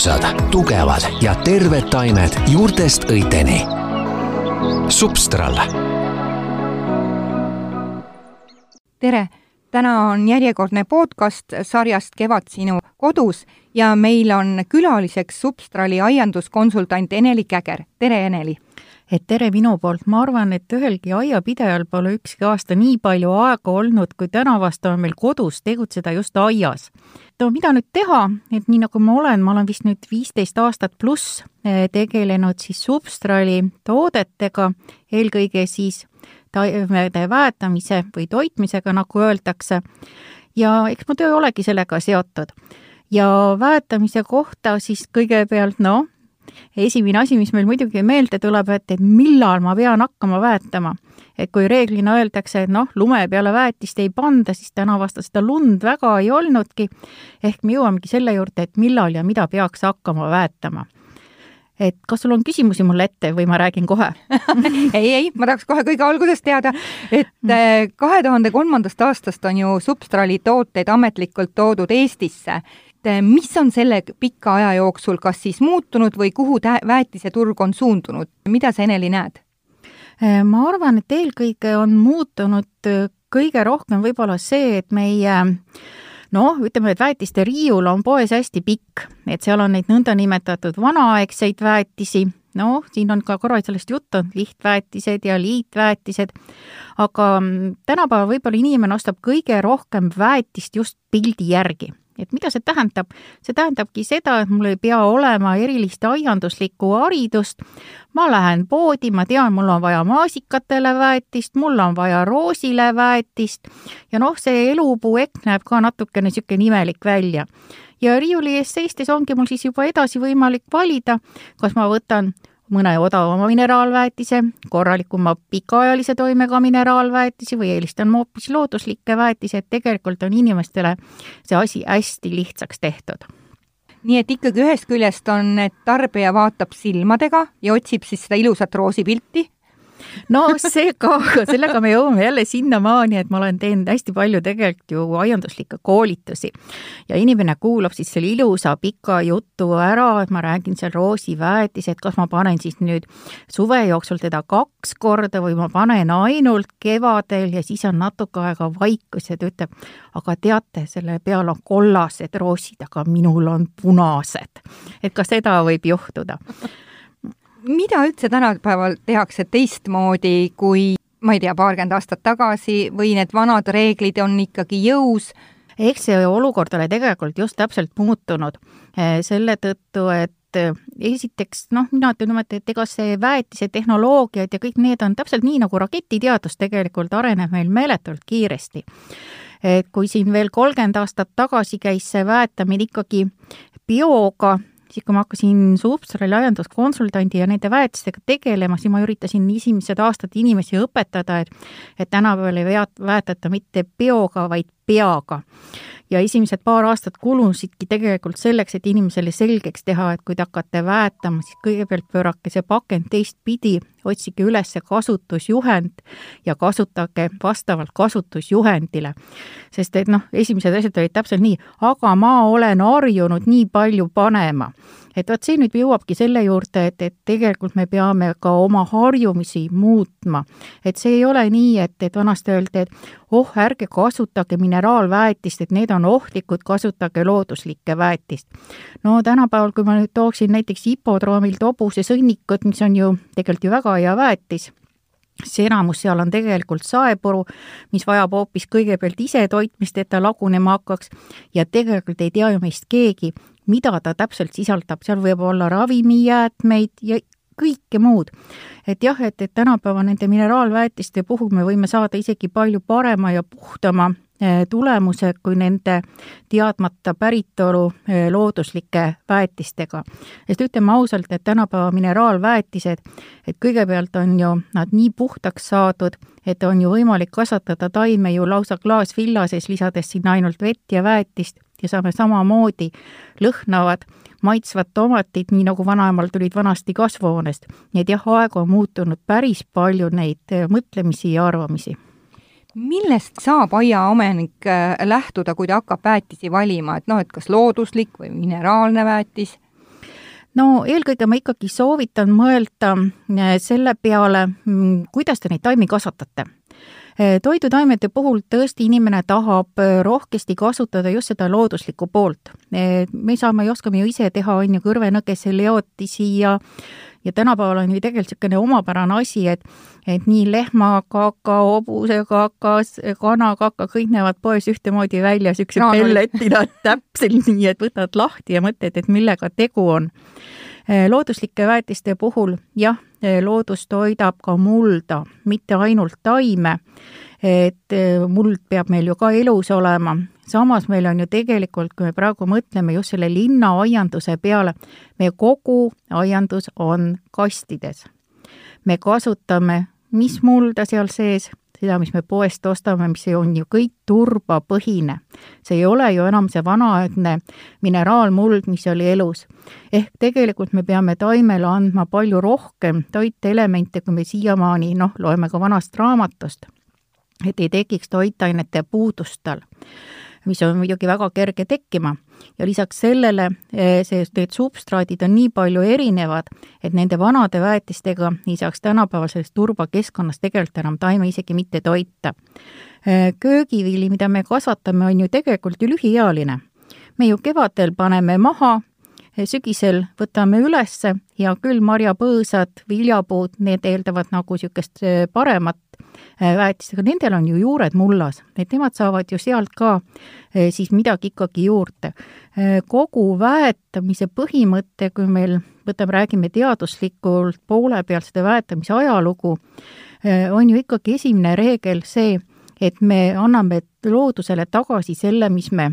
magusad, tugevad ja terved taimed juurtest õiteni. Substral. tere, täna on järjekordne podcast sarjast Kevad sinu kodus ja meil on külaliseks Substrali aianduskonsultant Eneli Käger. tere, Eneli! et tere minu poolt, ma arvan, et ühelgi aiapidajal pole ükski aasta nii palju aega olnud, kui tänavast on meil kodus tegutseda just aias. No mida nüüd teha, et nii nagu ma olen, ma olen vist nüüd viisteist aastat pluss eh, tegelenud siis substraali toodetega, eelkõige siis taimede väetamise või toitmisega, nagu öeldakse, ja eks mu töö olegi sellega seotud. ja väetamise kohta siis kõigepealt noh, esimene asi, mis meil muidugi meelde tuleb, et, et millal ma pean hakkama väetama. Et kui reeglina öeldakse, et noh, lume peale väetist ei panda, siis tänavast seda lund väga ei olnudki. ehk me jõuamegi selle juurde, et millal ja mida peaks hakkama väetama et kas sul on küsimusi mulle ette või ma räägin kohe ei, ei, ma tahaks kohe kõige algusest teada, et mm. äh, kahe tuhande kolmandast aastast on ju Substrali tooteid ametlikult toodud Eestisse Eh, mis on selle pika aja jooksul kas siis muutunud või kuhu väetiseturg on suundunud, mida sa, Eneli, näed? Eh, ma arvan, et eelkõige on muutunud eh, kõige rohkem võib-olla see, et meie noh, ütleme, et väetiste riiul on poes hästi pikk, et seal on neid nõndanimetatud vanaaegseid väetisi, noh, siin on ka korra sellest juttu, lihtväetised ja liitväetised, aga mm, tänapäeval võib-olla inimene ostab kõige rohkem väetist just pildi järgi et mida see tähendab? see tähendabki seda, et mul ei pea olema erilist aianduslikku haridust. ma lähen poodi, ma tean, mul on vaja maasikatele väetist, mul on vaja roosile väetist ja noh, see elupuu ekk näeb ka natukene niisugune imelik välja ja riiuli ees seistes ongi mul siis juba edasi võimalik valida, kas ma võtan mõne odavama mineraalväetise, korralikuma pikaajalise toimega mineraalväetisi või eelistan hoopis looduslikke väetisi, et tegelikult on inimestele see asi hästi lihtsaks tehtud. Nii et ikkagi ühest küljest on, et tarbija vaatab silmadega ja otsib siis seda ilusat roosipilti no see ka, aga sellega me jõuame jälle sinnamaani, et ma olen teinud hästi palju tegelikult ju aianduslikke koolitusi ja inimene kuulab siis selle ilusa pika jutu ära, et ma räägin seal roosiväetis, et kas ma panen siis nüüd suve jooksul teda kaks korda või ma panen ainult kevadel ja siis on natuke aega vaikus ja ta ütleb, aga teate, selle peal on kollased roosid, aga minul on punased. et ka seda võib juhtuda mida üldse tänapäeval tehakse teistmoodi kui ma ei tea, paarkümmend aastat tagasi või need vanad reeglid on ikkagi jõus? eks see olukord ole tegelikult just täpselt muutunud eh, selle tõttu, et eh, esiteks noh, mina ütlen niimoodi, et ega see väetise tehnoloogiad ja kõik need on täpselt nii, nagu raketiteadus tegelikult areneb meil meeletult kiiresti. et kui siin veel kolmkümmend aastat tagasi käis see väetamine ikkagi bioga, siis kui ma hakkasin Substrali aianduskonsultandi ja nende väetistega tegelema, siis ma üritasin esimesed aastad inimesi õpetada, et et tänapäeval ei väetata mitte bioga, vaid peaga. Ja esimesed paar aastat kulusidki tegelikult selleks, et inimesele selgeks teha, et kui te hakkate väetama, siis kõigepealt pöörake see pakend teistpidi, otsige üles kasutusjuhend ja kasutage vastavalt kasutusjuhendile. sest et noh, esimesed asjad olid täpselt nii, aga ma olen harjunud nii palju panema et vot see nüüd jõuabki selle juurde, et, et tegelikult me peame ka oma harjumisi muutma. et see ei ole nii, et, et vanasti öeldi, et oh, ärge kasutage mineraalväetist, et need on ohtlikud, kasutage looduslikke väetist. no tänapäeval, kui ma nüüd tooksin näiteks hipodroomilt hobuse sõnnikut, mis on ju tegelikult ju väga hea väetis, see enamus seal on tegelikult saepuru, mis vajab hoopis kõigepealt ise toitmist, et ta lagunema hakkaks. Ja tegelikult ei tea ju meist keegi, mida ta täpselt sisaldab, seal võib olla ravimijäätmeid ja kõike muud. et jah, et, et tänapäeva nende mineraalväetiste puhul me võime saada isegi palju parema ja puhtama eh, tulemuse kui nende teadmata päritolu eh, looduslike väetistega. sest ütleme ausalt, et tänapäeva mineraalväetised, et kõigepealt on ju nad nii puhtaks saadud, et on ju võimalik kasvatada taime ju lausa klaasvilla sees, lisades sinna ainult vett ja väetist ja saame samamoodi lõhnavad, maitsvad tomatid, nii nagu vanaemal tulid vanasti kasvuhoonest. nii et jah, aeg on muutunud päris palju neid äh, mõtlemisi ja arvamisi millest saab aiaomanik äh, lähtuda, kui ta hakkab väetisi valima, et noh, et kas looduslik või mineraalne väetis? no eelkõige ma ikkagi soovitan mõelda selle peale, mm, kuidas te neid taimi kasvatate toidutaimede puhul tõesti inimene tahab rohkesti kasutada just seda looduslikku poolt. me saame oskame ju ise teha, on ju, kõrvenõgese leotisi ja ja tänapäeval on ju tegelikult niisugune omapärane asi, et et nii lehmakaka, hobusekaka, kanakaka, kõik näevad poes ühtemoodi välja, niisugused pelletina, täpselt nii, et võtad lahti ja mõtled, et millega tegu on. looduslike väetiste puhul jah, loodus toidab ka mulda, mitte ainult taime, et muld peab meil ju ka elus olema, samas meil on ju tegelikult, kui me praegu mõtleme just selle linnaaianduse peale, meie kogu aiandus on kastides. me kasutame, mis mulda seal sees, seda, mis me poest ostame, mis on ju kõik turbapõhine. see ei ole ju enam see vanaaegne mineraalmuld, mis oli elus. ehk tegelikult me peame taimele andma palju rohkem toitelemente, kui me siiamaani, noh, loeme ka vanast raamatust, et ei tekiks toitainete puudust tal mis on muidugi väga kerge tekkima. ja lisaks sellele eh, see, need substraadid on nii palju erinevad, et nende vanade väetistega ei saaks tänapäeval sellest turbakeskkonnast tegelikult enam taime isegi mitte toita. Eh, köögivili, mida me kasvatame, on ju tegelikult ju lühiealine. me ju kevadel paneme maha, eh, sügisel võtame ülesse, hea küll, marjapõõsad, viljapuud, need eeldavad nagu niisugust paremat väetistega, nendel on ju juured mullas, et nemad saavad ju sealt ka äh, siis midagi ikkagi juurde. Äh, kogu väetamise põhimõte, kui meil, võtame, räägime teaduslikult poole pealt seda väetamise ajalugu, on ju ikkagi esimene reegel see, et me anname loodusele tagasi selle, mis me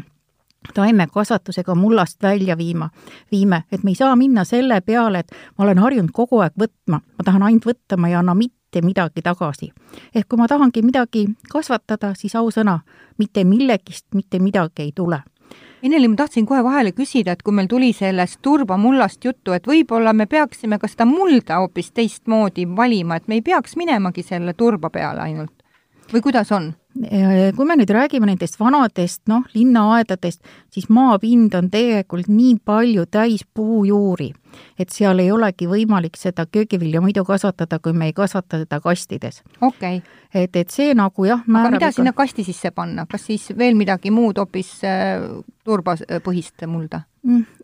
taimekasvatusega mullast välja viima, viime, et me ei saa minna selle peale, et ma olen harjunud kogu aeg võtma, ma tahan ainult võtta, ma ei anna mitte mitte midagi tagasi. ehk kui ma tahangi midagi kasvatada, siis ausõna, mitte millegist mitte midagi ei tule Eneli, ma tahtsin kohe vahele küsida, et kui meil tuli sellest turbamullast juttu, et võib-olla me peaksime ka seda mulda hoopis teistmoodi valima, et me ei peaks minemagi selle turba peale ainult või kuidas on? Kui me nüüd räägime nendest vanadest, noh, linnaaedadest, siis maapind on tegelikult nii palju täis puujuuri, et seal ei olegi võimalik seda köögivilja muidu kasvatada, kui me ei kasvata teda kastides. okei okay.. et, et see nagu jah, aga mida sinna kasti sisse panna, kas siis veel midagi muud hoopis äh, turbapõhist mulda?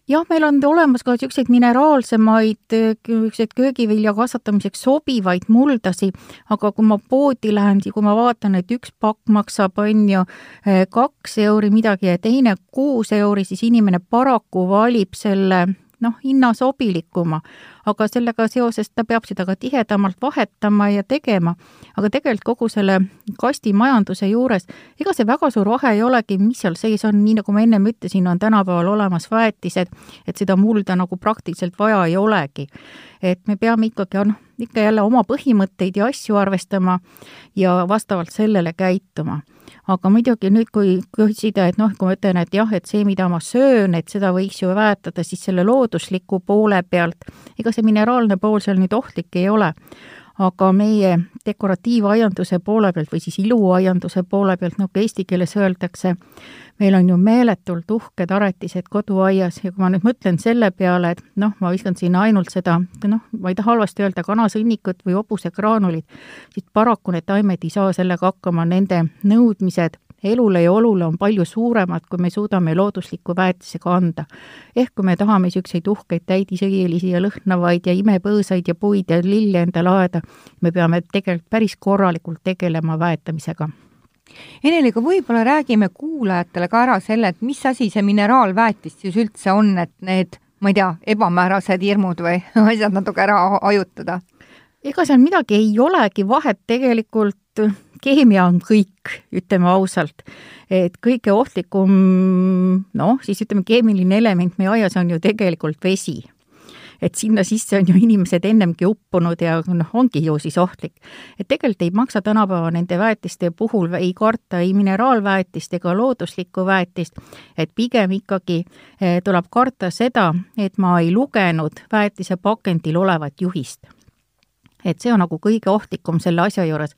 Jah, meil on olemas ka niisuguseid mineraalsemaid, niisuguseid köögivilja kasvatamiseks sobivaid muldasi, aga kui ma poodi lähen, kui ma vaatan, et üks pakk maksab, on ju, eh, kaks euri midagi ja teine kuus euri, siis inimene paraku valib selle noh, hinna sobilikuma, aga sellega seoses ta peab seda ka tihedamalt vahetama ja tegema. aga tegelikult kogu selle kastimajanduse juures, ega see väga suur vahe ei olegi, mis seal sees on, nii nagu ma ennem ütlesin, on tänapäeval olemas väetised, et seda mulda nagu praktiliselt vaja ei olegi. et me peame ikkagi, noh, ikka jälle oma põhimõtteid ja asju arvestama ja vastavalt sellele käituma aga muidugi nüüd, kui küsida, et noh, kui ma ütlen, et jah, et see, mida ma söön, et seda võiks ju väetada siis selle loodusliku poole pealt, ega see mineraalne pool seal nüüd ohtlik ei ole. Aga meie dekoratiivaianduse poole pealt või siis iluaianduse poole pealt, nagu eesti keeles öeldakse, meil on ju meeletult uhked aretised koduaias ja kui ma nüüd mõtlen selle peale, et noh, ma viskan sinna ainult seda, noh, ma ei taha halvasti öelda, kanasõnnikut või hobusegraanulit, siis paraku need taimed ei saa sellega hakkama, nende nõudmised elule ja olule on palju suuremad, kui me suudame loodusliku väetisega anda. ehk kui me tahame niisuguseid uhkeid täidisõielisi ja lõhnavaid ja imepõõsaid ja puid ja lille endale aeda, me peame tegelikult päris korralikult tegelema väetamisega Eneli, aga võib-olla räägime kuulajatele ka ära selle, et mis asi see mineraalväetis siis üldse on, et need, ma ei tea, ebamäärased hirmud või asjad natuke ära hajutada? ega seal midagi ei olegi vahet tegelikult keemia on kõik, ütleme ausalt. et kõige ohtlikum, noh, siis ütleme, keemiline element meie aias on ju tegelikult vesi. Et sinna sisse on ju inimesed ennemgi uppunud ja noh, ongi ju siis ohtlik. et tegelikult ei maksa tänapäeva nende väetiste puhul ei karta ei mineraalväetist ega looduslikku väetist, et pigem ikkagi eh, tuleb karta seda, et ma ei lugenud väetise pakendil olevat juhist. Et see on nagu kõige ohtlikum selle asja juures.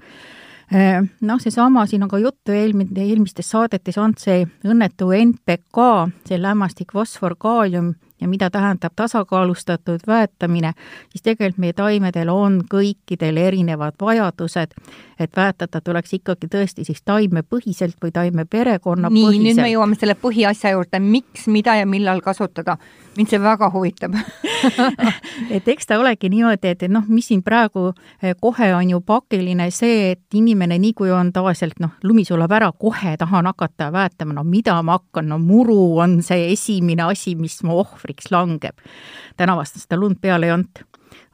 Äh, noh, seesama, siin on ka juttu eelmine, eelmistes saadetes olnud see õnnetu NPK, see lämmastik, fosfor, kaalium ja mida tähendab tasakaalustatud väetamine, siis tegelikult meie taimedel on kõikidel erinevad vajadused, et väetada tuleks ikkagi tõesti siis taimepõhiselt või taimeperekonna nii, nüüd me jõuame selle põhiasja juurde, miks, mida ja millal kasutada. mind see väga huvitab. Et eks ta olegi niimoodi, et, et noh, mis siin praegu eh, kohe on ju pakiline see, et inimene, nii kui on tavaliselt noh, lumi sulab ära, kohe tahan hakata väetama, no mida ma hakkan, no muru on see esimene asi, mis mu ohvriks langeb. täna vast seda lund peale ei olnud.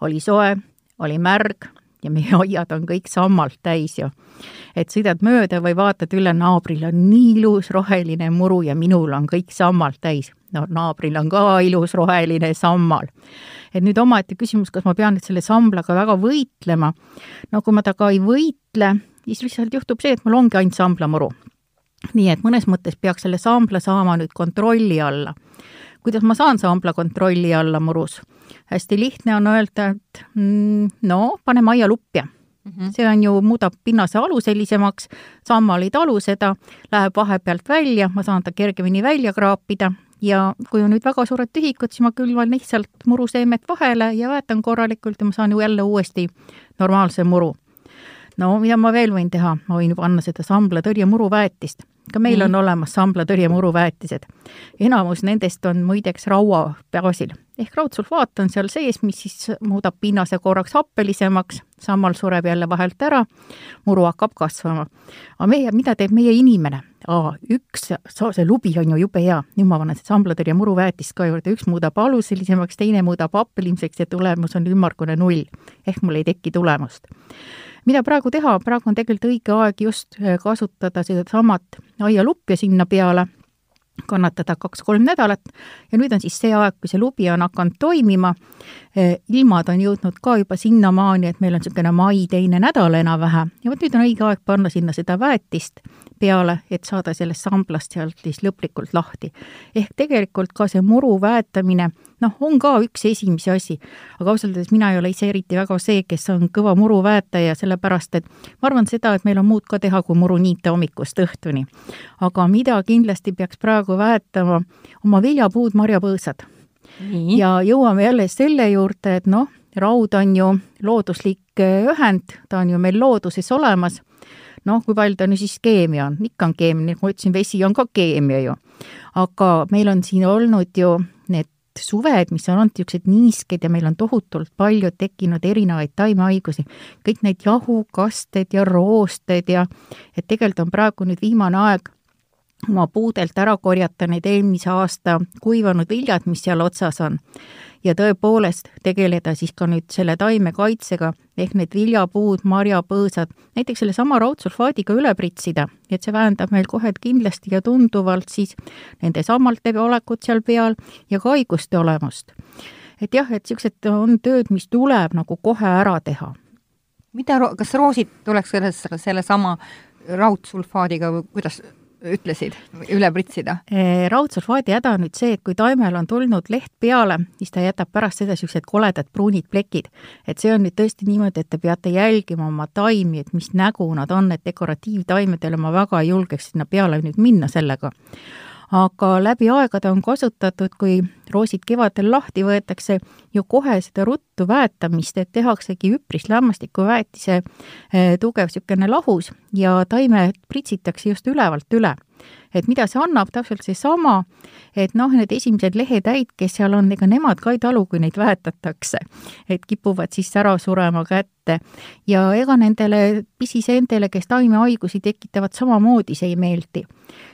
oli soe, oli märg ja meie aiad on kõik sammalt täis ju. et sõidad mööda või vaatad üle, naabril on nii ilus roheline muru ja minul on kõik sammalt täis. no naabril on ka ilus roheline sammal. et nüüd omaette küsimus, kas ma pean nüüd selle samblaga väga võitlema. no kui ma temaga ei võitle, siis lihtsalt juhtub see, et mul ongi ainult samblamuru. nii et mõnes mõttes peaks selle sambla saama nüüd kontrolli alla kuidas ma saan sambla kontrolli alla murus? hästi lihtne on öelda, et mm, no paneme aialupja mm. -hmm. see on ju, muudab pinnase aluselisemaks, sammal ei talu seda, läheb vahepealt välja, ma saan ta kergemini välja kraapida ja kui on nüüd väga suured tühikud, siis ma külvan lihtsalt muruseemet vahele ja väetan korralikult ja ma saan ju jälle uuesti normaalse muru. no mida ma veel võin teha, ma võin panna seda sambla tõrjemuru-väetist ka meil mm. on olemas samblatõrje muruväetised. enamus nendest on muideks raua baasil ehk raudsulfaat on seal sees, mis siis muudab pinnase korraks happelisemaks, sammal sureb jälle vahelt ära, muru hakkab kasvama. aga meie, mida teeb meie inimene? Aa, üks, see lubi on ju jube hea, nüüd ma panen samblatõrje muruväetist ka juurde, üks muudab aluselisemaks, teine muudab happeliseks ja tulemus on ümmargune null. ehk mul ei teki tulemust. Mida praegu teha, praegu on tegelikult õige aeg just äh, kasutada sedasamat aialupja sinna peale, kannatada kaks-kolm nädalat ja nüüd on siis see aeg, kui see lubi on hakanud toimima. Äh, ilmad on jõudnud ka juba sinnamaani, et meil on niisugune mai teine nädal enam-vähem ja vot nüüd on õige aeg panna sinna seda väetist peale, et saada sellest samblast sealt siis lõplikult lahti. ehk tegelikult ka see muru väetamine, noh, on ka üks esimesi asi, aga ausalt öeldes mina ei ole ise eriti väga see, kes on kõva muruväetaja, sellepärast et ma arvan seda, et meil on muud ka teha, kui muru niita hommikust õhtuni. aga mida kindlasti peaks praegu väetama, oma viljapuud, marjapõõsad. ja jõuame jälle selle juurde, et noh, raud on ju looduslik ühend, ta on ju meil looduses olemas noh, kui palju ta nüüd siis keemia on, ikka on keemia, nagu ma ütlesin, vesi on ka keemia ju. aga meil on siin olnud ju need suved, mis on olnud niisugused niisked ja meil on tohutult palju tekkinud erinevaid taimehaigusi, kõik need jahukasted ja roosted ja et tegelikult on praegu nüüd viimane aeg oma puudelt ära korjata need eelmise aasta kuivanud viljad, mis seal otsas on ja tõepoolest tegeleda siis ka nüüd selle taimekaitsega, ehk need viljapuud, marjapõõsad, näiteks sellesama raudsulfaadiga üle pritsida, et see vähendab meil kohe kindlasti ja tunduvalt siis nende sammalte olekut seal peal ja ka haiguste olemust. et jah, et niisugused on tööd, mis tuleb nagu kohe ära teha. mida, kas roosid tuleks selles, sellesama raudsulfaadiga või kuidas ütlesid, üle pritsida? raudsulfaadi häda on nüüd see, et kui taimel on tulnud leht peale, siis ta jätab pärast seda niisugused koledad pruunid plekid. et see on nüüd tõesti niimoodi, et te peate jälgima oma taimi, et mis nägu nad on, et dekoratiivtaimedele ma väga ei julgeks sinna peale nüüd minna sellega aga läbi aegade on kasutatud, kui roosid kevadel lahti võetakse, ju kohe seda ruttu väetamist, et tehaksegi üpris lämmastikuväetise eh, tugev niisugune lahus ja taimed pritsitakse just ülevalt üle et mida see annab, täpselt seesama, et noh, need esimesed lehetäid, kes seal on, ega nemad ka ei talu, kui neid väetatakse. et kipuvad siis ära surema kätte ja ega nendele pisiseentele, kes taimehaigusi tekitavad, samamoodi see ei meeldi.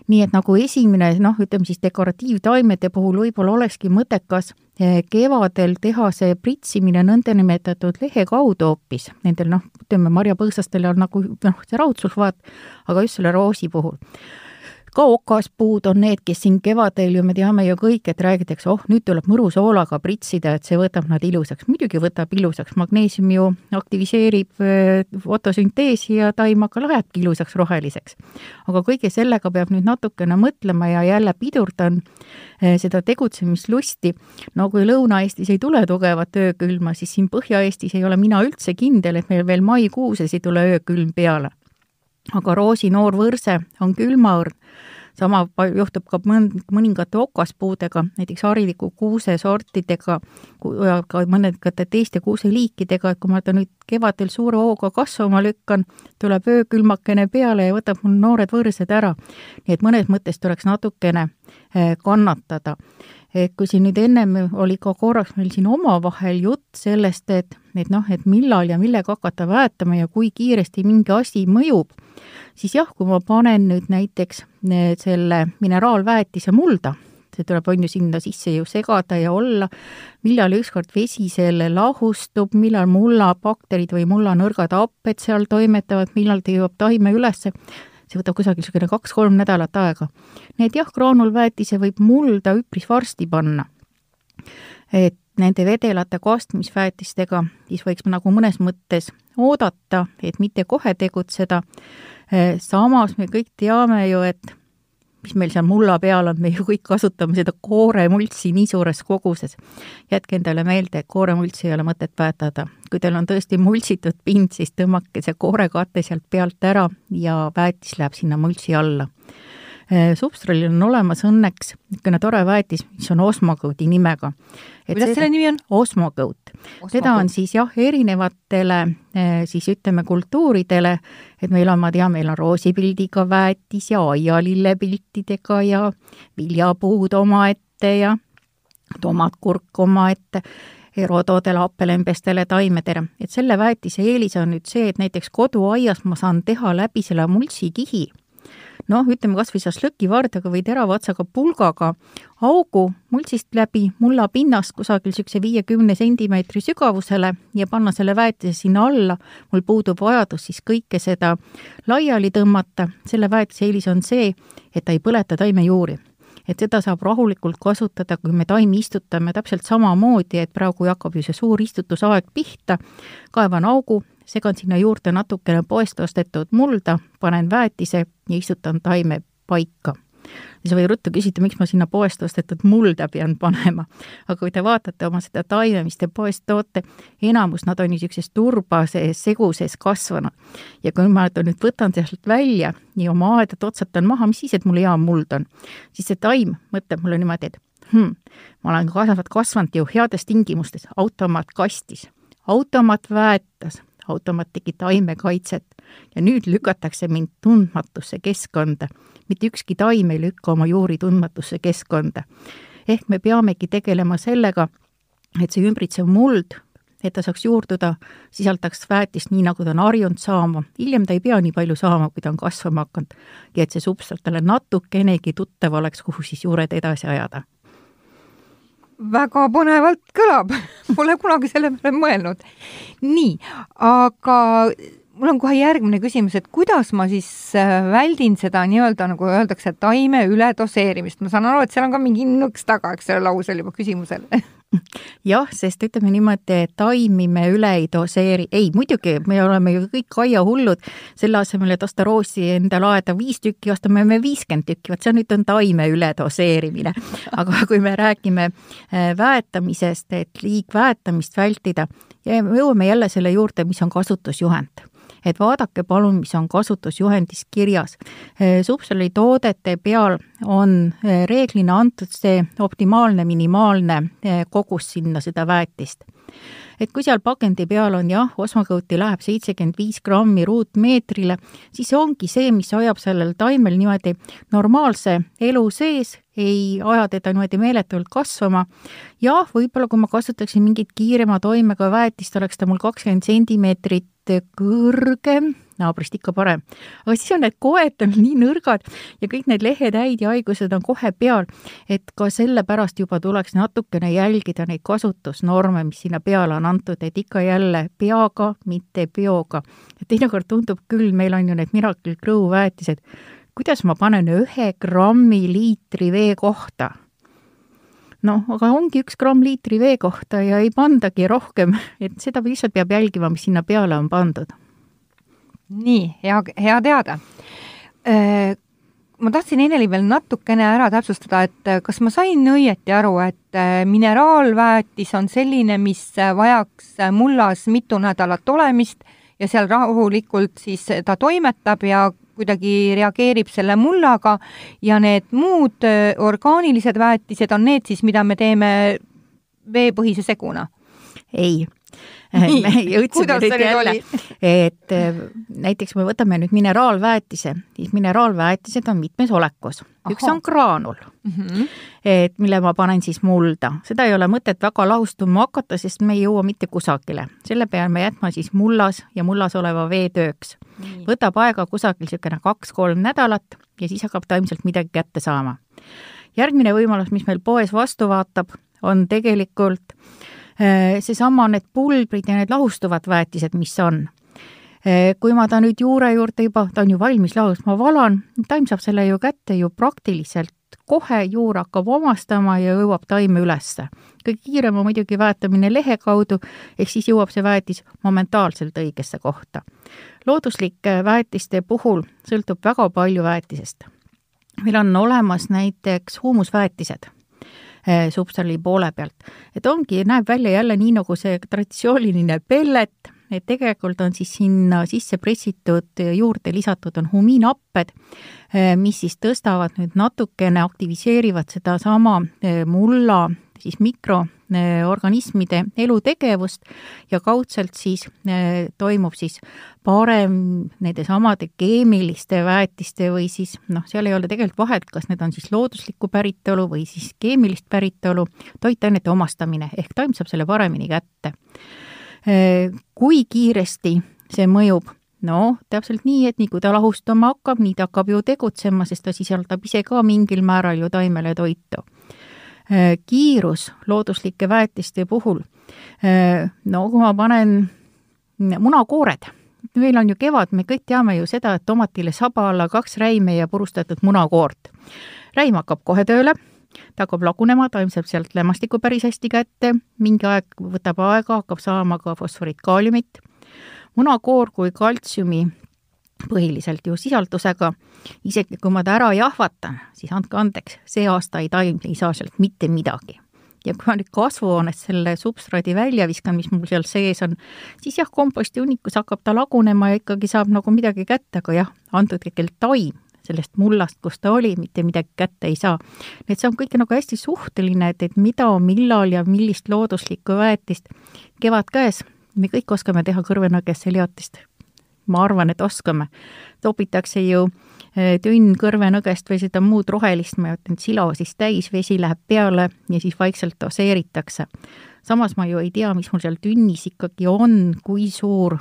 nii et nagu esimene, noh, ütleme siis dekoratiivtaimede puhul võib-olla olekski mõttekas eh, kevadel teha see pritsimine nõndanimetatud lehe kaudu hoopis, nendel noh, ütleme marjapõõsastel on nagu noh, see raudsulfaat, aga just selle roosi puhul ka okaspuud on need, kes siin kevadel ju me teame ju kõik, et räägitakse, oh, nüüd tuleb mõrusoolaga pritsida, et see võtab nad ilusaks. muidugi võtab ilusaks, magneesium ju aktiviseerib äh, fotosünteesi ja taim aga lähebki ilusaks roheliseks. aga kõige sellega peab nüüd natukene mõtlema ja jälle pidurdan äh, seda tegutsemislusti. no kui Lõuna-Eestis ei tule tugevat öökülma, siis siin Põhja-Eestis ei ole mina üldse kindel, et meil veel maikuuses ei tule öökülm peale aga roosinoor võrse on külmaõrn. Sama juhtub ka mõn-, mõningate okaspuudega, näiteks hariliku kuusesortidega ja ka mõningate teiste kuuseliikidega, et kui ma ta nüüd kevadel suure hooga kasvama lükkan, tuleb öökülmakene peale ja võtab mul noored võrsed ära. nii et mõnes mõttes tuleks natukene eh, kannatada et kui siin nüüd ennem oli ka korraks meil siin omavahel jutt sellest, et, et noh, et millal ja millega hakata väetama ja kui kiiresti mingi asi mõjub, siis jah, kui ma panen nüüd näiteks eh, selle mineraalväetise mulda, see tuleb, on ju, sinna sisse ju segada ja olla, millal ükskord vesi selle lahustub, millal mullabakterid või mullanõrgad happed seal toimetavad, millal ta jõuab taime ülesse, see võtab kusagil niisugune kaks-kolm nädalat aega. nii et jah, graanulväetise võib mulda üpris varsti panna. et nende vedelate kastmisväetistega siis võiks nagu mõnes mõttes oodata, et mitte kohe tegutseda. samas me kõik teame ju, et mis meil seal mulla peal on, me ju kõik kasutame seda kooremultsi nii suures koguses. jätke endale meelde, et kooremultsi ei ole mõtet päätada. kui teil on tõesti multsitud pind, siis tõmmake see koorekate sealt pealt ära ja väetis läheb sinna multsi alla Substralil on olemas õnneks niisugune tore väetis, mis on Osmogoodi nimega. kuidas selle nimi on? Osmogoat. seda on siis jah, erinevatele äh, siis ütleme kultuuridele, et meil on, ma tean, meil on roosipildiga väetis ja aialillepiltidega ja viljapuud omaette ja tomatkurk omaette rododele, happelembestele, taimedele. et selle väetise eelis on nüüd see, et näiteks koduaias ma saan teha läbi selle multsikihi noh, ütleme kas või sa slõkivardaga või terava otsaga pulgaga augu multsist läbi mulla pinnast kusagil niisuguse viiekümne sentimeetri sügavusele ja panna selle väetise sinna alla, mul puudub vajadus siis kõike seda laiali tõmmata, selle väetise eelis on see, et ta ei põleta taimejuuri. Et seda saab rahulikult kasutada, kui me taimi istutame täpselt samamoodi, et praegu hakkab ju see suur istutusaeg pihta, kaevan augu, segan sinna juurde natukene poest ostetud mulda, panen väetise ja istutan taime paika. Sa võid ruttu küsida, miks ma sinna poest ostetud mulda pean panema. aga kui te vaatate oma seda taime, mis te poest toote, enamus nad on niisuguses turbases seguses kasvanud. ja kui ma nüüd võtan sealt välja ja oma aeda totsatan maha, mis siis, et mul hea muld on, siis see taim mõtleb mulle niimoodi, et hmm, ma olen kasvanud, kasvanud ju heades tingimustes, automaat kastis, automaat väetas, automaat tegi taimekaitset ja nüüd lükatakse mind tundmatusse keskkonda. mitte ükski taim ei lükka oma juuri tundmatusse keskkonda. ehk me peamegi tegelema sellega, et see ümbritsev muld, et ta saaks juurduda, sisaldaks väetist nii, nagu ta on harjunud saama, hiljem ta ei pea nii palju saama, kui ta on kasvama hakanud, ja et see substrat talle natukenegi tuttav oleks, kuhu siis juured edasi ajada väga põnevalt kõlab. Pole kunagi selle peale mõelnud. nii, aga mul on kohe järgmine küsimus, et kuidas ma siis äh, väldin seda nii-öelda, nagu öeldakse, taime üledoseerimist, ma saan aru, et seal on ka mingi nõks taga, eks selle lausel juba küsimusel jah, sest ütleme niimoodi, et taimi me üle ei doseeri, ei muidugi, me oleme ju kõik aiahullud, selle asemel, et osta roosi endale aeda viis tükki, ostame me viiskümmend tükki, vot see nüüd on taime üledoseerimine. aga kui me räägime äh, väetamisest, et liigväetamist vältida, jõuame jälle selle juurde, mis on kasutusjuhend et vaadake palun, mis on kasutusjuhendis kirjas. Subsoli toodete peal on reeglina antud see optimaalne minimaalne kogus sinna seda väetist et kui seal pakendi peal on jah, osmakõuti läheb seitsekümmend viis grammi ruutmeetrile, siis see ongi see, mis hoiab sellel taimel niimoodi normaalse elu sees, ei aja teda niimoodi meeletult kasvama. jah, võib-olla kui ma kasutaksin mingit kiirema toimega väetist, oleks ta mul kakskümmend sentimeetrit kõrgem naabrist ikka parem. aga siis on need on nii nõrgad ja kõik need lehed-häid ja haigused on kohe peal, et ka sellepärast juba tuleks natukene jälgida neid kasutusnorme, mis sinna peale on antud, et ikka jälle peaga, mitte peoga. teinekord tundub küll, meil on ju need Miracle Grow väetised, kuidas ma panen ühe grammi liitri vee kohta noh, aga ongi üks gramm liitri vee kohta ja ei pandagi rohkem, et seda lihtsalt peab jälgima, mis sinna peale on pandud nii, hea, hea teada. Äh, ma tahtsin Eneli veel natukene ära täpsustada, et äh, kas ma sain õieti aru, et äh, mineraalväetis on selline, mis vajaks mullas mitu nädalat olemist ja seal rahulikult siis ta toimetab ja kuidagi reageerib selle mullaga ja need muud orgaanilised väetised on need siis, mida me teeme veepõhise seguna? ei me jõudsime nüüd jälle, et äh, näiteks me võtame nüüd mineraalväetise, siis mineraalväetised on mitmes olekus. üks on graanul mm, -hmm. et mille ma panen siis mulda, seda ei ole mõtet väga lahustuma hakata, sest me ei jõua mitte kusagile. selle peame jätma siis mullas ja mullas oleva vee tööks. võtab aega kusagil niisugune kaks-kolm nädalat ja siis hakkab taimselt midagi kätte saama. järgmine võimalus, mis meil poes vastu vaatab, on tegelikult Äh, seesama, need pulbrid ja need lahustuvad väetised, mis on. Äh, kui ma ta nüüd juure juurde juba, ta on ju valmis lahus, ma valan, taim saab selle ju kätte ju praktiliselt kohe, juur hakkab omastama ja jõuab taime ülesse. kõige kiirem on muidugi väetamine lehe kaudu, ehk siis jõuab see väetis momentaalselt õigesse kohta. looduslike väetiste puhul sõltub väga palju väetisest. meil on olemas näiteks huumusväetised substraali poole pealt. et ongi, näeb välja jälle nii, nagu see traditsiooniline pellet, et tegelikult on siis sinna sisse pressitud, juurde lisatud on humiinapped, eh, mis siis tõstavad nüüd natukene, aktiviseerivad sedasama eh, mulla siis mikroorganismide elutegevust ja kaudselt siis eh, toimub siis parem nendesamade keemiliste väetiste või siis noh, seal ei ole tegelikult vahet, kas need on siis looduslikku päritolu või siis keemilist päritolu, toitainete omastamine, ehk taim saab selle paremini kätte. Eh, kui kiiresti see mõjub, no täpselt nii, et nii kui ta lahustama hakkab, nii ta hakkab ju tegutsema, sest ta sisaldab ise ka mingil määral ju taimele toitu. Äh, kiirus looduslike väetiste puhul, äh, no kui ma panen munakoored, meil on ju kevad, me kõik teame ju seda, et tomatile saba alla kaks räime ja purustatud munakoort. räim hakkab kohe tööle, ta hakkab lagunema, taim saab sealt lämmastikku päris hästi kätte, mingi aeg võtab aega, hakkab saama ka fosforit, kaaliumit. munakoor kui kaltsiumi põhiliselt ju sisaldusega, isegi kui ma ta ära jahvatan, siis andke andeks, see aasta ei taim ei saa sealt mitte midagi. ja kui ma nüüd kasvuhoones selle substraadi välja viskan, mis mul seal sees on, siis jah, komposti hunnikus hakkab ta lagunema ja ikkagi saab nagu midagi kätte, aga jah, antud hetkel taim sellest mullast, kus ta oli, mitte midagi kätte ei saa. nii et see on kõik nagu hästi suhteline, et, et mida, millal ja millist looduslikku väetist kevad käes, me kõik oskame teha kõrvenõgesse leotist ma arvan, et oskame. topitakse ju eh, tünn kõrvenõgest või seda muud rohelist, ütelnud, silo siis täis, vesi läheb peale ja siis vaikselt doseeritakse. samas ma ju ei tea, mis mul seal tünnis ikkagi on, kui suur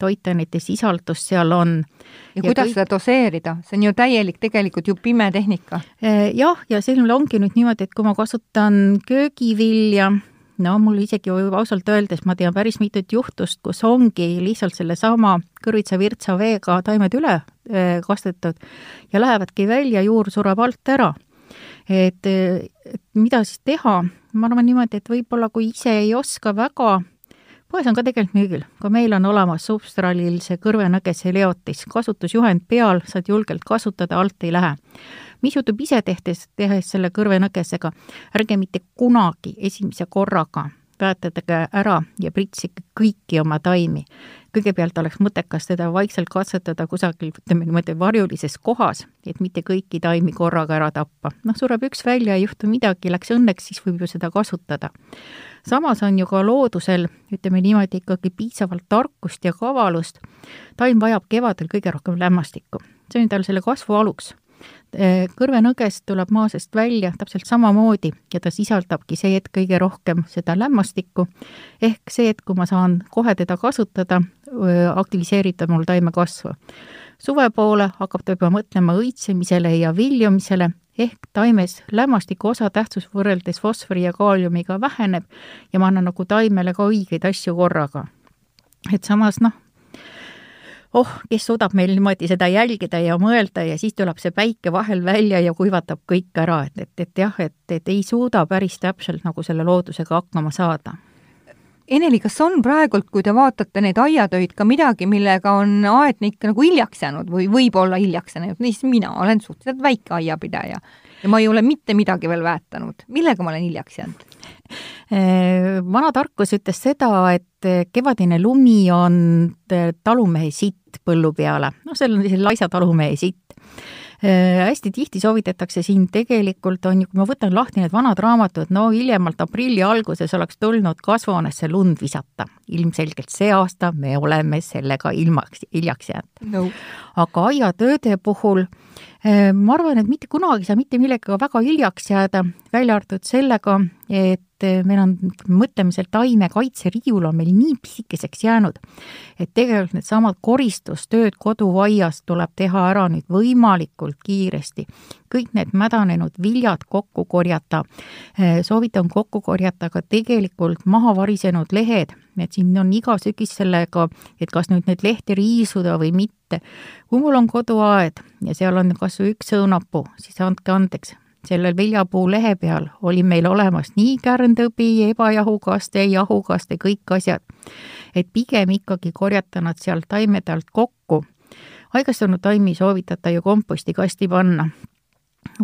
toitainete sisaldus seal on. ja kuidas kõik... seda doseerida, see on ju täielik tegelikult ju pime tehnika. Eh, jah, ja siin ongi nüüd niimoodi, et kui ma kasutan köögivilja, no mul isegi ausalt öeldes ma tean päris mitut juhtust, kus ongi lihtsalt sellesama kõrvitsa-virtsa veega taimed üle eh, kastetud ja lähevadki välja, juur sureb alt ära. et, et mida siis teha, ma arvan niimoodi, et võib-olla kui ise ei oska väga, poes on ka tegelikult müügil, ka meil on olemas substraalil see kõrvenõgese leotis, kasutusjuhend peal, saad julgelt kasutada, alt ei lähe mis juhtub ise tehtes, tehes selle kõrvenõgesega, ärge mitte kunagi esimese korraga väetage ära ja pritsige kõiki oma taimi. kõigepealt oleks mõttekas teda vaikselt katsetada kusagil, ütleme niimoodi, varjulises kohas, et mitte kõiki taimi korraga ära tappa. noh, sureb üks välja, ei juhtu midagi, läks õnneks, siis võib ju seda kasutada. samas on ju ka loodusel, ütleme niimoodi, ikkagi piisavalt tarkust ja kavalust. taim vajab kevadel kõige rohkem lämmastikku, see on tal selle kasvu aluks Kõrvenõgest tuleb maa seest välja täpselt samamoodi ja ta sisaldabki see hetk kõige rohkem seda lämmastikku, ehk see, et kui ma saan kohe teda kasutada, aktiviseerib ta mul taimekasvu. suve poole hakkab ta juba mõtlema õitsemisele ja viljumisele, ehk taimes lämmastiku osatähtsus võrreldes fosfori ja kaaliumiga väheneb ja ma annan nagu taimele ka õigeid asju korraga. et samas noh, oh, kes suudab meil niimoodi seda jälgida ja mõelda ja siis tuleb see päike vahel välja ja kuivatab kõik ära, et, et, et jah, et, et ei suuda päris täpselt nagu selle loodusega hakkama saada. Eneli, kas on praegult, kui te vaatate neid aiatöid, ka midagi, millega on aednik nagu hiljaks jäänud või võib-olla hiljaks jäänud, näiteks mina olen suhteliselt väike aiapidaja ja ma ei ole mitte midagi veel väetanud. millega ma olen hiljaks jäänud? vana tarkus ütles seda, et kevadine lumi on talumehe sitt põllu peale, noh, see on selline laisa talumehe sitt hästi tihti soovitatakse siin tegelikult on ju, kui ma võtan lahti need vanad raamatud, no hiljemalt aprilli alguses oleks tulnud kasvuhoonesse lund visata. ilmselgelt see aasta me oleme sellega ilmaks, hiljaks jäänud no.. aga aiatööde puhul äh, ma arvan, et mitte kunagi ei saa mitte millegagi väga hiljaks jääda, välja arvatud sellega, et et meil on, mõtleme, seal taimekaitseriiul on meil nii pisikeseks jäänud, et tegelikult needsamad koristustööd koduaias tuleb teha ära nüüd võimalikult kiiresti. kõik need mädanenud viljad kokku korjata, eh, soovitan kokku korjata ka tegelikult maha varisenud lehed, et siin on iga sügis sellega, et kas nüüd neid lehti riisuda või mitte. kui mul on koduaed ja seal on kas või üks õunapuu, siis andke andeks, sellel viljapuu lehe peal oli meil olemas nii kärntõbi, ebajahukaste, jahukaste, kõik asjad. et pigem ikkagi korjata nad sealt taimede alt kokku. haigestunud taimi soovitata ju kompostikasti panna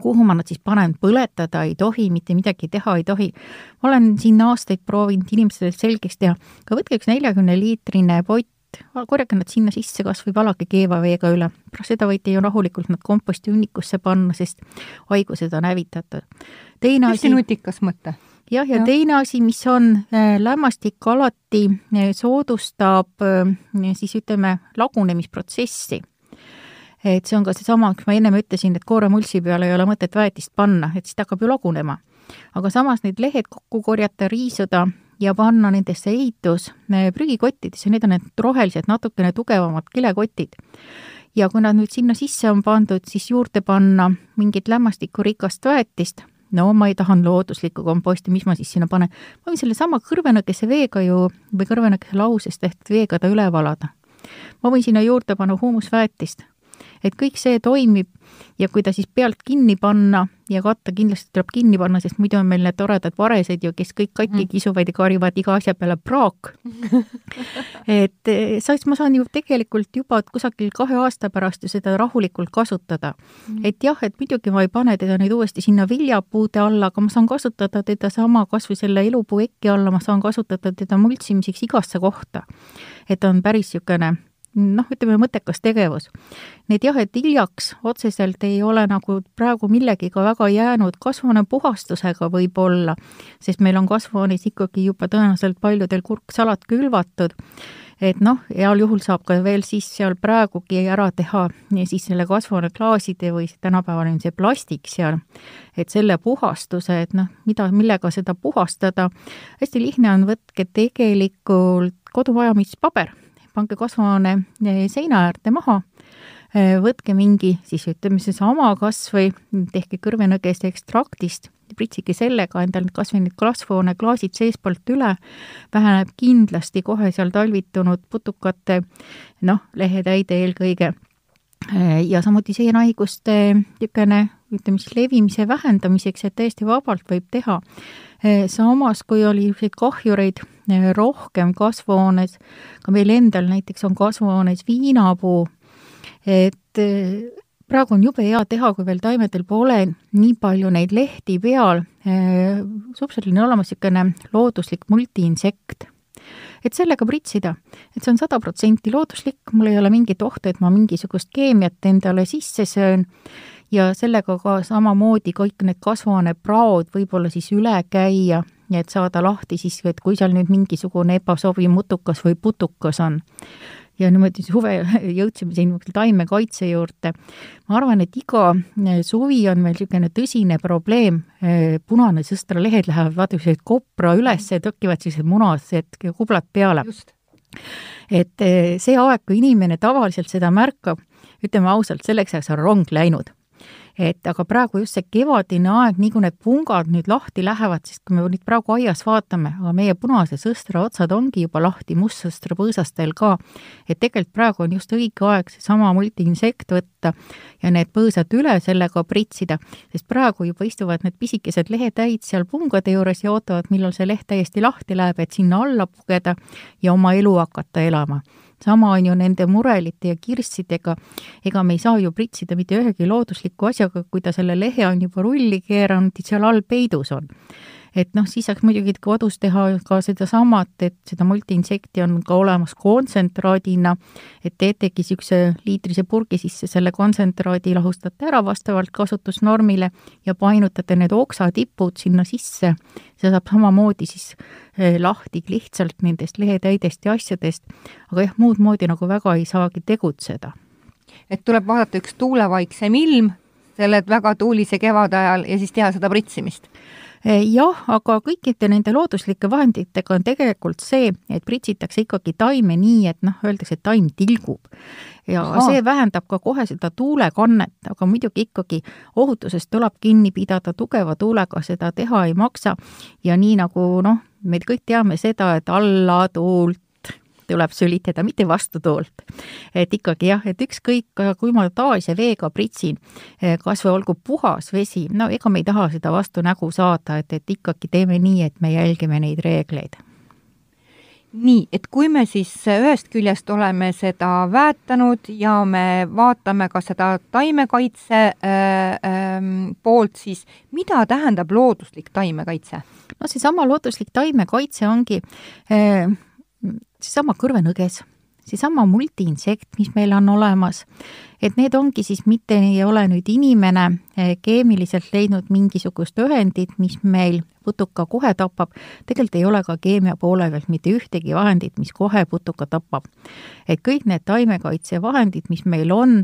kuhu ma nad siis panen, põletada ei tohi, mitte midagi teha ei tohi. ma olen siin aastaid proovinud inimestele selgeks teha, aga võtke üks neljakümne liitrine pott et korjage nad sinna sisse kas või valage keeva veega üle. pärast seda võite ju rahulikult nad kompostihunnikusse panna, sest haigused on hävitatud. teine asi. nutikas mõte. jah, ja, ja teine asi, mis on, äh, lämmastik alati äh, soodustab äh, siis ütleme, lagunemisprotsessi et see on ka seesama, mis ma ennem ütlesin, et kooremulsi peale ei ole mõtet väetist panna, et siis ta hakkab ju lagunema. aga samas need lehed kokku korjata, riisuda ja panna nendesse ehitusprügikottidesse, need on need rohelised, natukene tugevamad kilekotid. ja kui nad nüüd sinna sisse on pandud, siis juurde panna mingit lämmastikurikast väetist, no ma ei taha looduslikku komposti, mis ma siis sinna panen, ma võin sellesama kõrvenõkese veega ju või kõrvenõkese lausest ehk veega ta üle valada. ma võin sinna juurde panna huumusväetist et kõik see toimib ja kui ta siis pealt kinni panna ja katta kindlasti tuleb kinni panna, sest muidu on meil need toredad varesed ju, kes kõik katki mm. kisuvad ja karjuvad iga asja peale praak et eh, siis ma saan ju tegelikult juba kusagil kahe aasta pärast ju seda rahulikult kasutada mm.. et jah, et muidugi ma ei pane teda nüüd uuesti sinna viljapuude alla, aga ma saan kasutada teda sama kas või selle elupuu ekki alla, ma saan kasutada teda multsimiseks igasse kohta. et on päris niisugune noh, ütleme mõttekas tegevus. nii et jah, et hiljaks otseselt ei ole nagu praegu millegiga väga jäänud, kasvuhoonepuhastusega võib-olla, sest meil on kasvuhoones ikkagi juba tõenäoliselt paljudel kurksalad külvatud, et noh, heal juhul saab ka veel siis seal praegugi ära teha siis selle kasvuhooneklaaside või tänapäeval on see plastik seal, et selle puhastuse, et noh, mida, millega seda puhastada, hästi lihtne on, võtke tegelikult kodumajamispaber pange kasvuhoone eh, seina äärde maha, eh, võtke mingi siis ütleme seesama kas või tehke kõrvenõgeste ekstraktist, pritsige sellega endal kas või need kasvuhoone klaasid seestpoolt üle, väheneb kindlasti kohe seal talvitunud putukate noh, lehetäide eelkõige. Eh, ja samuti seenhaiguste niisugune ütleme siis levimise vähendamiseks, et täiesti vabalt võib teha. samas, kui oli niisuguseid kahjureid rohkem kasvuhoones, ka meil endal näiteks on kasvuhoones viinapuu, et eh, praegu on jube hea teha, kui veel taimedel pole nii palju neid lehti peal, eh, suhteliselt on olemas niisugune looduslik multiinsekt. Et sellega pritsida, et see on sada protsenti looduslik, mul ei ole mingit ohtu, et ma mingisugust keemiat endale sisse söön. Ja sellega ka samamoodi kõik need kasvuhoonepraod võib-olla siis üle käia et saada lahti siis, et kui seal nüüd mingisugune ebasobiv mutukas või putukas on. ja niimoodi suve jõudsime siin taimekaitse juurde. ma arvan, et iga eh, suvi on meil niisugune tõsine probleem, eh, punane sõstralehed lähevad vaata sellised kopra üles ja tõkivad sellised munased kublad peale. et eh, see aeg, kui inimene tavaliselt seda märkab, ütleme ausalt, selleks ajaks on rong läinud et aga praegu just see kevadine aeg, nii kui need pungad nüüd lahti lähevad, sest kui me nüüd praegu aias vaatame, aga meie punase sõstra otsad ongi juba lahti, mustsõstra põõsastel ka, et tegelikult praegu on just õige aeg seesama multiinsekt võtta ja need põõsad üle sellega pritsida, sest praegu juba istuvad need pisikesed lehetäid seal pungade juures ja ootavad, millal see leht täiesti lahti läheb, et sinna alla pugeda ja oma elu hakata elama sama on ju nende murelite ja kirssidega, ega me ei saa ju pritsida mitte ühegi loodusliku asjaga, kui ta selle lehe on juba rulli keeranud ja seal all peidus on et noh, siis saaks muidugi kodus teha ka sedasamat, et seda multiinsekti on ka olemas kontsentraadina, et teetegi niisuguse liitrise purgi sisse selle kontsentraadi, lahustate ära vastavalt kasutusnormile ja painutate need oksatipud sinna sisse. see saab samamoodi siis eh, lahti lihtsalt nendest lehetäidest ja asjadest, aga jah, muud moodi nagu väga ei saagi tegutseda. et tuleb vaadata üks tuulevaiksem ilm, selle väga tuulise kevade ajal ja siis teha seda pritsimist jah, aga kõikide nende looduslike vahenditega on tegelikult see, et pritsitakse ikkagi taime nii, et noh, öeldakse, et taim tilgub. ja Aha. see vähendab ka kohe seda tuulekannet, aga muidugi ikkagi ohutusest tuleb kinni pidada, tugeva tuulega seda teha ei maksa ja nii nagu noh, me kõik teame seda, et alla tuult tuleb sülitada, mitte vastu toolt. et ikkagi jah, et ükskõik, kui ma taas ja veega pritsin, eh, kas või olgu puhas vesi, no ega me ei taha seda vastu nägu saada, et, et ikkagi teeme nii, et me jälgime neid reegleid nii, et kui me siis ühest küljest oleme seda väetanud ja me vaatame ka seda taimekaitse äh, äh, poolt, siis mida tähendab looduslik taimekaitse? no seesama looduslik taimekaitse ongi äh, seesama kõrvenõges, seesama multiinsekt, mis meil on olemas, et need ongi siis mitte ei ole nüüd inimene eh, keemiliselt leidnud mingisugust ühendit, mis meil putuka kohe tapab, tegelikult ei ole ka keemia poole pealt mitte ühtegi vahendit, mis kohe putuka tapab. et kõik need taimekaitsevahendid, mis meil on,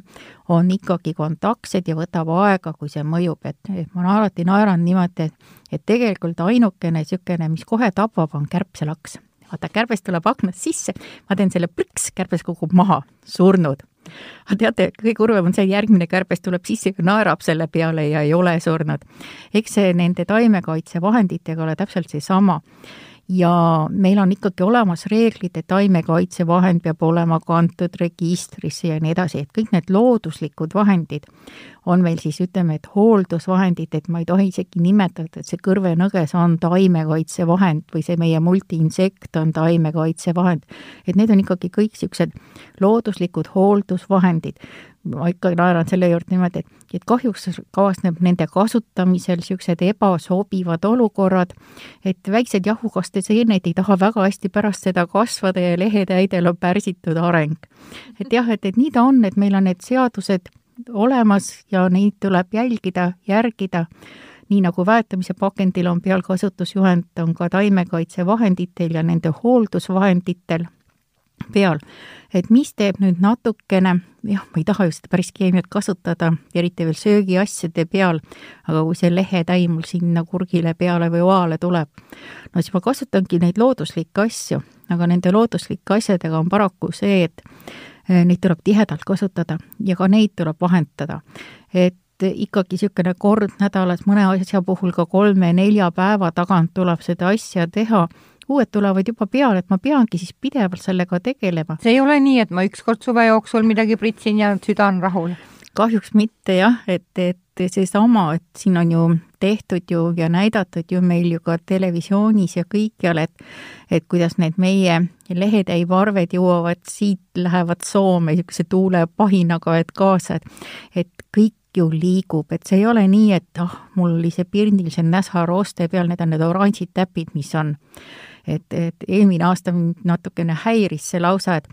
on ikkagi kontaktsed ja võtab aega, kui see mõjub, et, et ma alati naeran niimoodi, et et tegelikult ainukene niisugune, mis kohe tapab, on kärbselaks vaata, kärbes tuleb aknast sisse, ma teen selle prõks, kärbes kukub maha, surnud. aga teate, kõige kurvem on see, järgmine kärbes tuleb sisse ja naerab selle peale ja ei ole surnud. eks see nende taimekaitsevahenditega ole täpselt seesama ja meil on ikkagi olemas reeglid, et taimekaitsevahend peab olema kantud registrisse ja nii edasi, et kõik need looduslikud vahendid on meil siis ütleme, et hooldusvahendid, et ma ei tohi isegi nimetada, et see kõrvenõges on taimekaitsevahend või see meie multiinsekt on taimekaitsevahend. et need on ikkagi kõik niisugused looduslikud hooldusvahendid ma ikka naeran selle juurde niimoodi, et, et kahjuks kaasneb nende kasutamisel niisugused ebasobivad olukorrad, et väiksed jahukaste seened ei taha väga hästi pärast seda kasvada ja lehetäidel on pärsitud areng. et jah, et, et nii ta on, et meil on need seadused olemas ja neid tuleb jälgida, järgida, nii nagu väetamise pakendil on peal kasutusjuhend, on ka taimekaitsevahenditel ja nende hooldusvahenditel peal. et mis teeb nüüd natukene, jah, ma ei taha ju seda päris keemiat kasutada, eriti veel söögiasjade peal, aga kui see lehetäi mul sinna kurgile peale või oale tuleb, no siis ma kasutangi neid looduslikke asju, aga nende looduslike asjadega on paraku see, et eh, neid tuleb tihedalt kasutada ja ka neid tuleb vahendada. et ikkagi niisugune kord nädalas mõne asja puhul ka kolme-nelja päeva tagant tuleb seda asja teha uued tulevad juba peale, et ma peangi siis pidevalt sellega tegelema. see ei ole nii, et ma ükskord suve jooksul midagi pritsin ja süda on rahul? kahjuks mitte jah, et, et seesama, et siin on ju tehtud ju ja näidatud ju meil ju ka televisioonis ja kõikjal, et et kuidas need meie lehetäivarved jõuavad siit, lähevad Soome niisuguse tuulepahinaga, et kaasa, et et kõik ju liigub, et see ei ole nii, et ah oh,, mul oli see pirndil see näsarooste peal, need on need oranžid täpid, mis on et, et eelmine aasta mind natukene häiris see lausa, et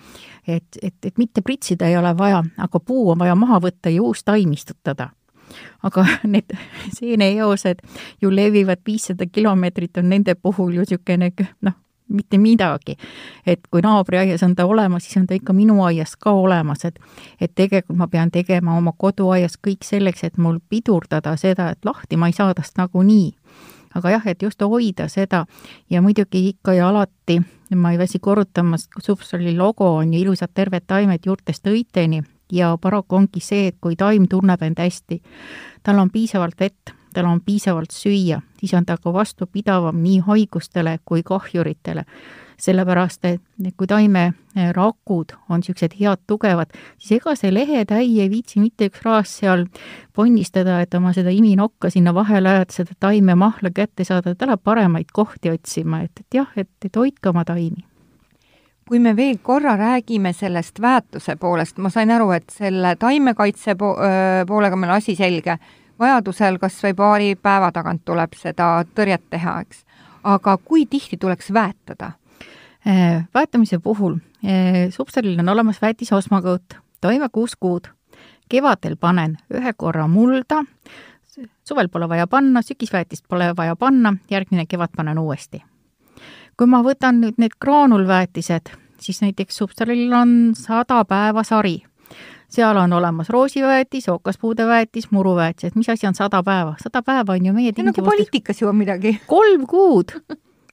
et, et, et mitte pritsida ei ole vaja, aga puu on vaja maha võtta ja uus taim istutada aga need seeneeosed ju levivad viissada kilomeetrit, on nende puhul ju niisugune noh, mitte midagi. et kui naabriaias on ta olemas, siis on ta ikka minu aias ka olemas, et et tegelikult ma pean tegema oma koduaias kõik selleks, et mul pidurdada seda, et lahti ma ei saa tast nagunii aga jah, et just hoida seda. Ja muidugi ikka ja alati, ma ei väsi korrutamast, Substrali logo on ju ilusad terved taimed juurtest õiteni. Ja paraku ongi see, et kui taim tunneb end hästi, tal on piisavalt vett, tal on piisavalt süüa, siis on ta ka vastupidavam nii haigustele kui kahjuritele. Sellepärast et kui taimerakud on niisugused head, tugevad, siis ega see lehetäi ei viitsi mitte üks raas seal ponnistada, et oma seda iminokka sinna vahele ajada, seda taimemahla kätte saada, ta läheb paremaid kohti otsima, et, et jah, et, et hoidke oma taimi. Kui me veel korra räägime sellest väetuse poolest, ma sain aru, et selle taimekaitse po poolega meil asi selge, vajadusel kas või paari päeva tagant tuleb seda tõrjet teha, eks. aga kui tihti tuleks väetada? Äh, väetamise puhul äh, substraalil on olemas väetise osmakõut, toime kuus kuud. kevadel panen ühe korra mulda, suvel pole vaja panna, sügisväetist pole vaja panna, järgmine kevad panen uuesti. kui ma võtan nüüd need graanulväetised, siis näiteks substraalil on sada päeva sari. Seal on olemas roosiväetis, okaspuude väetis, muruväetised, mis asi on sada päeva? sada päeva on ju meie tingimustes nagu poliitikas juba midagi. kolm kuud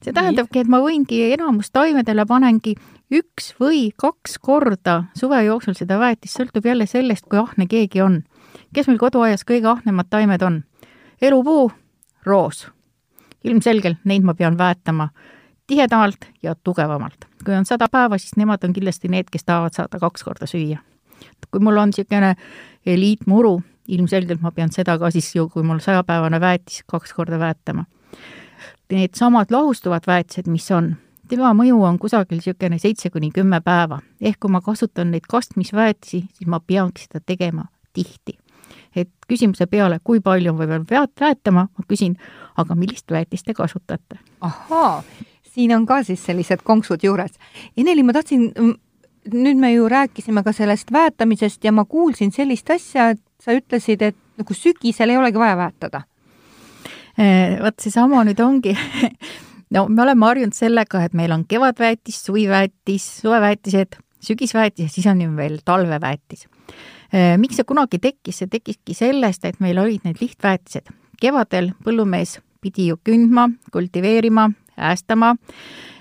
see tähendabki, et ma võingi enamus taimedele panengi üks või kaks korda suve jooksul seda väetist, sõltub jälle sellest, kui ahne keegi on. kes meil koduaias kõige ahnemad taimed on? elupuu, roos. ilmselgelt neid ma pean väetama tihedamalt ja tugevamalt. kui on sada päeva, siis nemad on kindlasti need, kes tahavad saada kaks korda süüa. Kui mul on niisugune eliitmuru, ilmselgelt ma pean seda ka siis ju, kui mul sajapäevane väetis, kaks korda väetama needsamad lahustuvad väetised, mis on, tema mõju on kusagil niisugune seitse kuni kümme päeva. ehk kui ma kasutan neid kastmisväetisi, siis ma peangi seda tegema tihti. et küsimuse peale, kui palju ma pean väet-, väetama, ma küsin, aga millist väetist te kasutate? ahaa, siin on ka siis sellised konksud juures. Eneli, ma tahtsin, nüüd me ju rääkisime ka sellest väetamisest ja ma kuulsin sellist asja, et sa ütlesid, et nagu sügisel ei olegi vaja väetada vot seesama nüüd ongi no me oleme harjunud sellega, et meil on kevadväetis, suviväetis, suveväetised, sügisväetis ja siis on ju veel talveväetis. Miks see kunagi tekkis, see tekkiski sellest, et meil olid need lihtväetised. kevadel põllumees pidi ju kündma, kultiveerima, äästama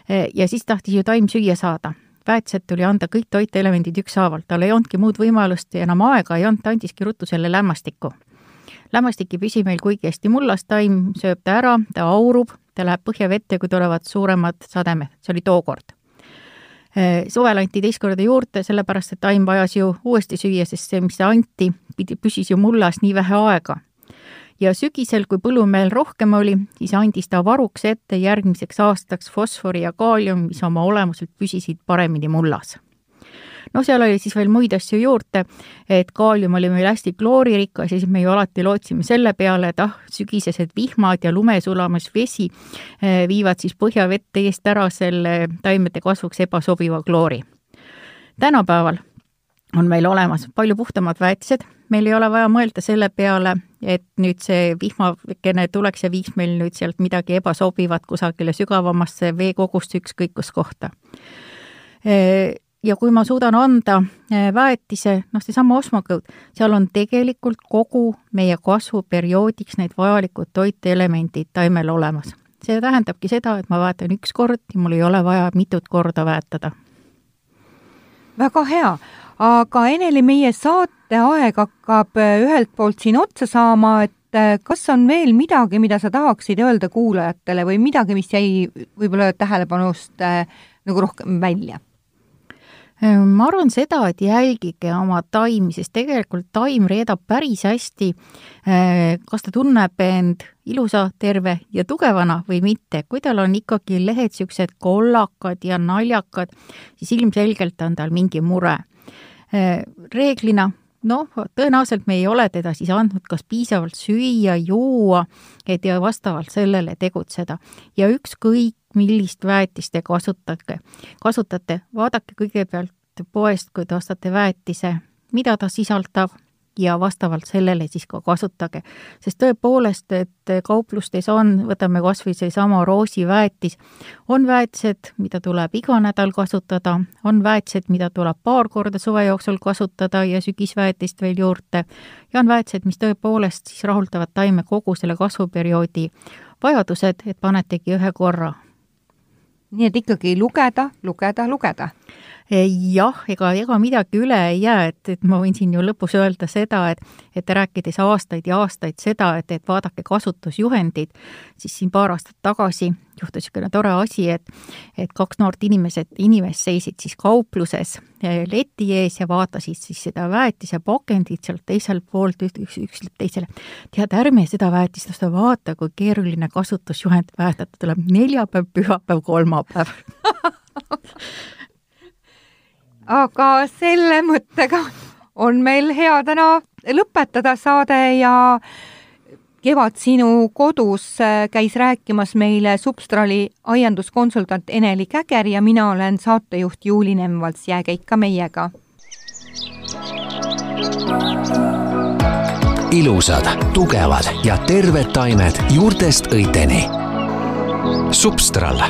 ja siis tahtis ju taim süüa saada väetised tuli anda kõik toitelemendid ükshaaval, tal ei olnudki muud võimalust ja enam aega ei olnud, ta andiski ruttu selle lämmastiku lämmastik ei püsi meil kuigi hästi mullas, taim sööb ta ära, ta aurub, ta läheb põhjavette, kui tulevad suuremad sademed, see oli tookord. Äh, suvel anti teist korda juurde, sellepärast et taim vajas ju uuesti süüa, sest see, mis anti, pidi, püsis ju mullas nii vähe aega. Ja sügisel, kui põllumehel rohkem oli, siis andis ta varuks ette järgmiseks aastaks fosfori ja kaalium, mis oma olemuselt püsisid paremini mullas noh, seal oli siis veel muid asju juurde, et kaalium oli meil hästi klooririkas ja siis me ju alati lootsime selle peale, et ah, sügisesed vihmad ja lumesulamusvesi eh, viivad siis põhjavette eest ära selle taimede kasvuks ebasobiva kloori. tänapäeval on meil olemas palju puhtamad väetised, meil ei ole vaja mõelda selle peale, et nüüd see vihmakene tuleks ja viiks meil nüüd sealt midagi ebasobivat kusagile sügavamasse veekogusse ükskõik kus kohta ja kui ma suudan anda eh, väetise, noh, seesama osmokõud, seal on tegelikult kogu meie kasvuperioodiks need vajalikud toitelemendid taimel olemas. see tähendabki seda, et ma väetan üks kord ja mul ei ole vaja mitut korda väetada. väga hea, aga Eneli, meie saateaeg hakkab eh, ühelt poolt siin otsa saama, et eh, kas on veel midagi, mida sa tahaksid öelda kuulajatele või midagi, mis jäi võib-olla tähelepanust äh, nagu rohkem välja? Ma arvan seda, et jälgige oma taimi, sest tegelikult taim reedab päris hästi, kas ta tunneb end ilusa, terve ja tugevana või mitte. kui tal on ikkagi lehed niisugused kollakad ja naljakad, siis ilmselgelt on tal mingi mure. Ehm, reeglina noh, tõenäoliselt me ei ole teda siis andnud kas piisavalt süüa, juua, et ja vastavalt sellele tegutseda. ja ükskõik, millist väetist te kasutate, kasutate, vaadake kõigepealt poest, kui te ostate väetise, mida ta sisaldab ja vastavalt sellele siis ka kasutage. sest tõepoolest, et kauplustes on, võtame kas või seesama roosiväetis, on väetised, mida tuleb iga nädal kasutada, on väetised, mida tuleb paar korda suve jooksul kasutada ja sügisväetist veel juurde, ja on väetised, mis tõepoolest siis rahuldavad taime kogu selle kasvuperioodi vajadused, et panetegi ühe korra nii et ikkagi lugeda, lugeda, lugeda. Jah, ega, ega midagi üle ei jää, et, et ma võin siin ju lõpus öelda seda, et, et rääkides aastaid ja aastaid seda, et, et vaadake kasutusjuhendid, siis siin paar aastat tagasi juhtus niisugune tore asi, et, et kaks noort inimesed, inimest seisid siis kaupluses eh, leti ees ja vaatasid siis seda väetisepakendit sealt teiselt poolt, üks, üks ütleb teisele, tead, ärme seda väetist osta, vaata, kui keeruline kasutusjuhend väetada tuleb neljapäev, pühapäev, kolmapäev aga selle mõttega on meil hea täna lõpetada saade ja kevad sinu kodus äh, käis rääkimas meile Substrali aianduskonsultant Eneli Käger ja mina olen saatejuht Juuli Nemvalts, jääge ikka meiega. ilusad, tugevad ja terved taimed juurtest õiteni. Substral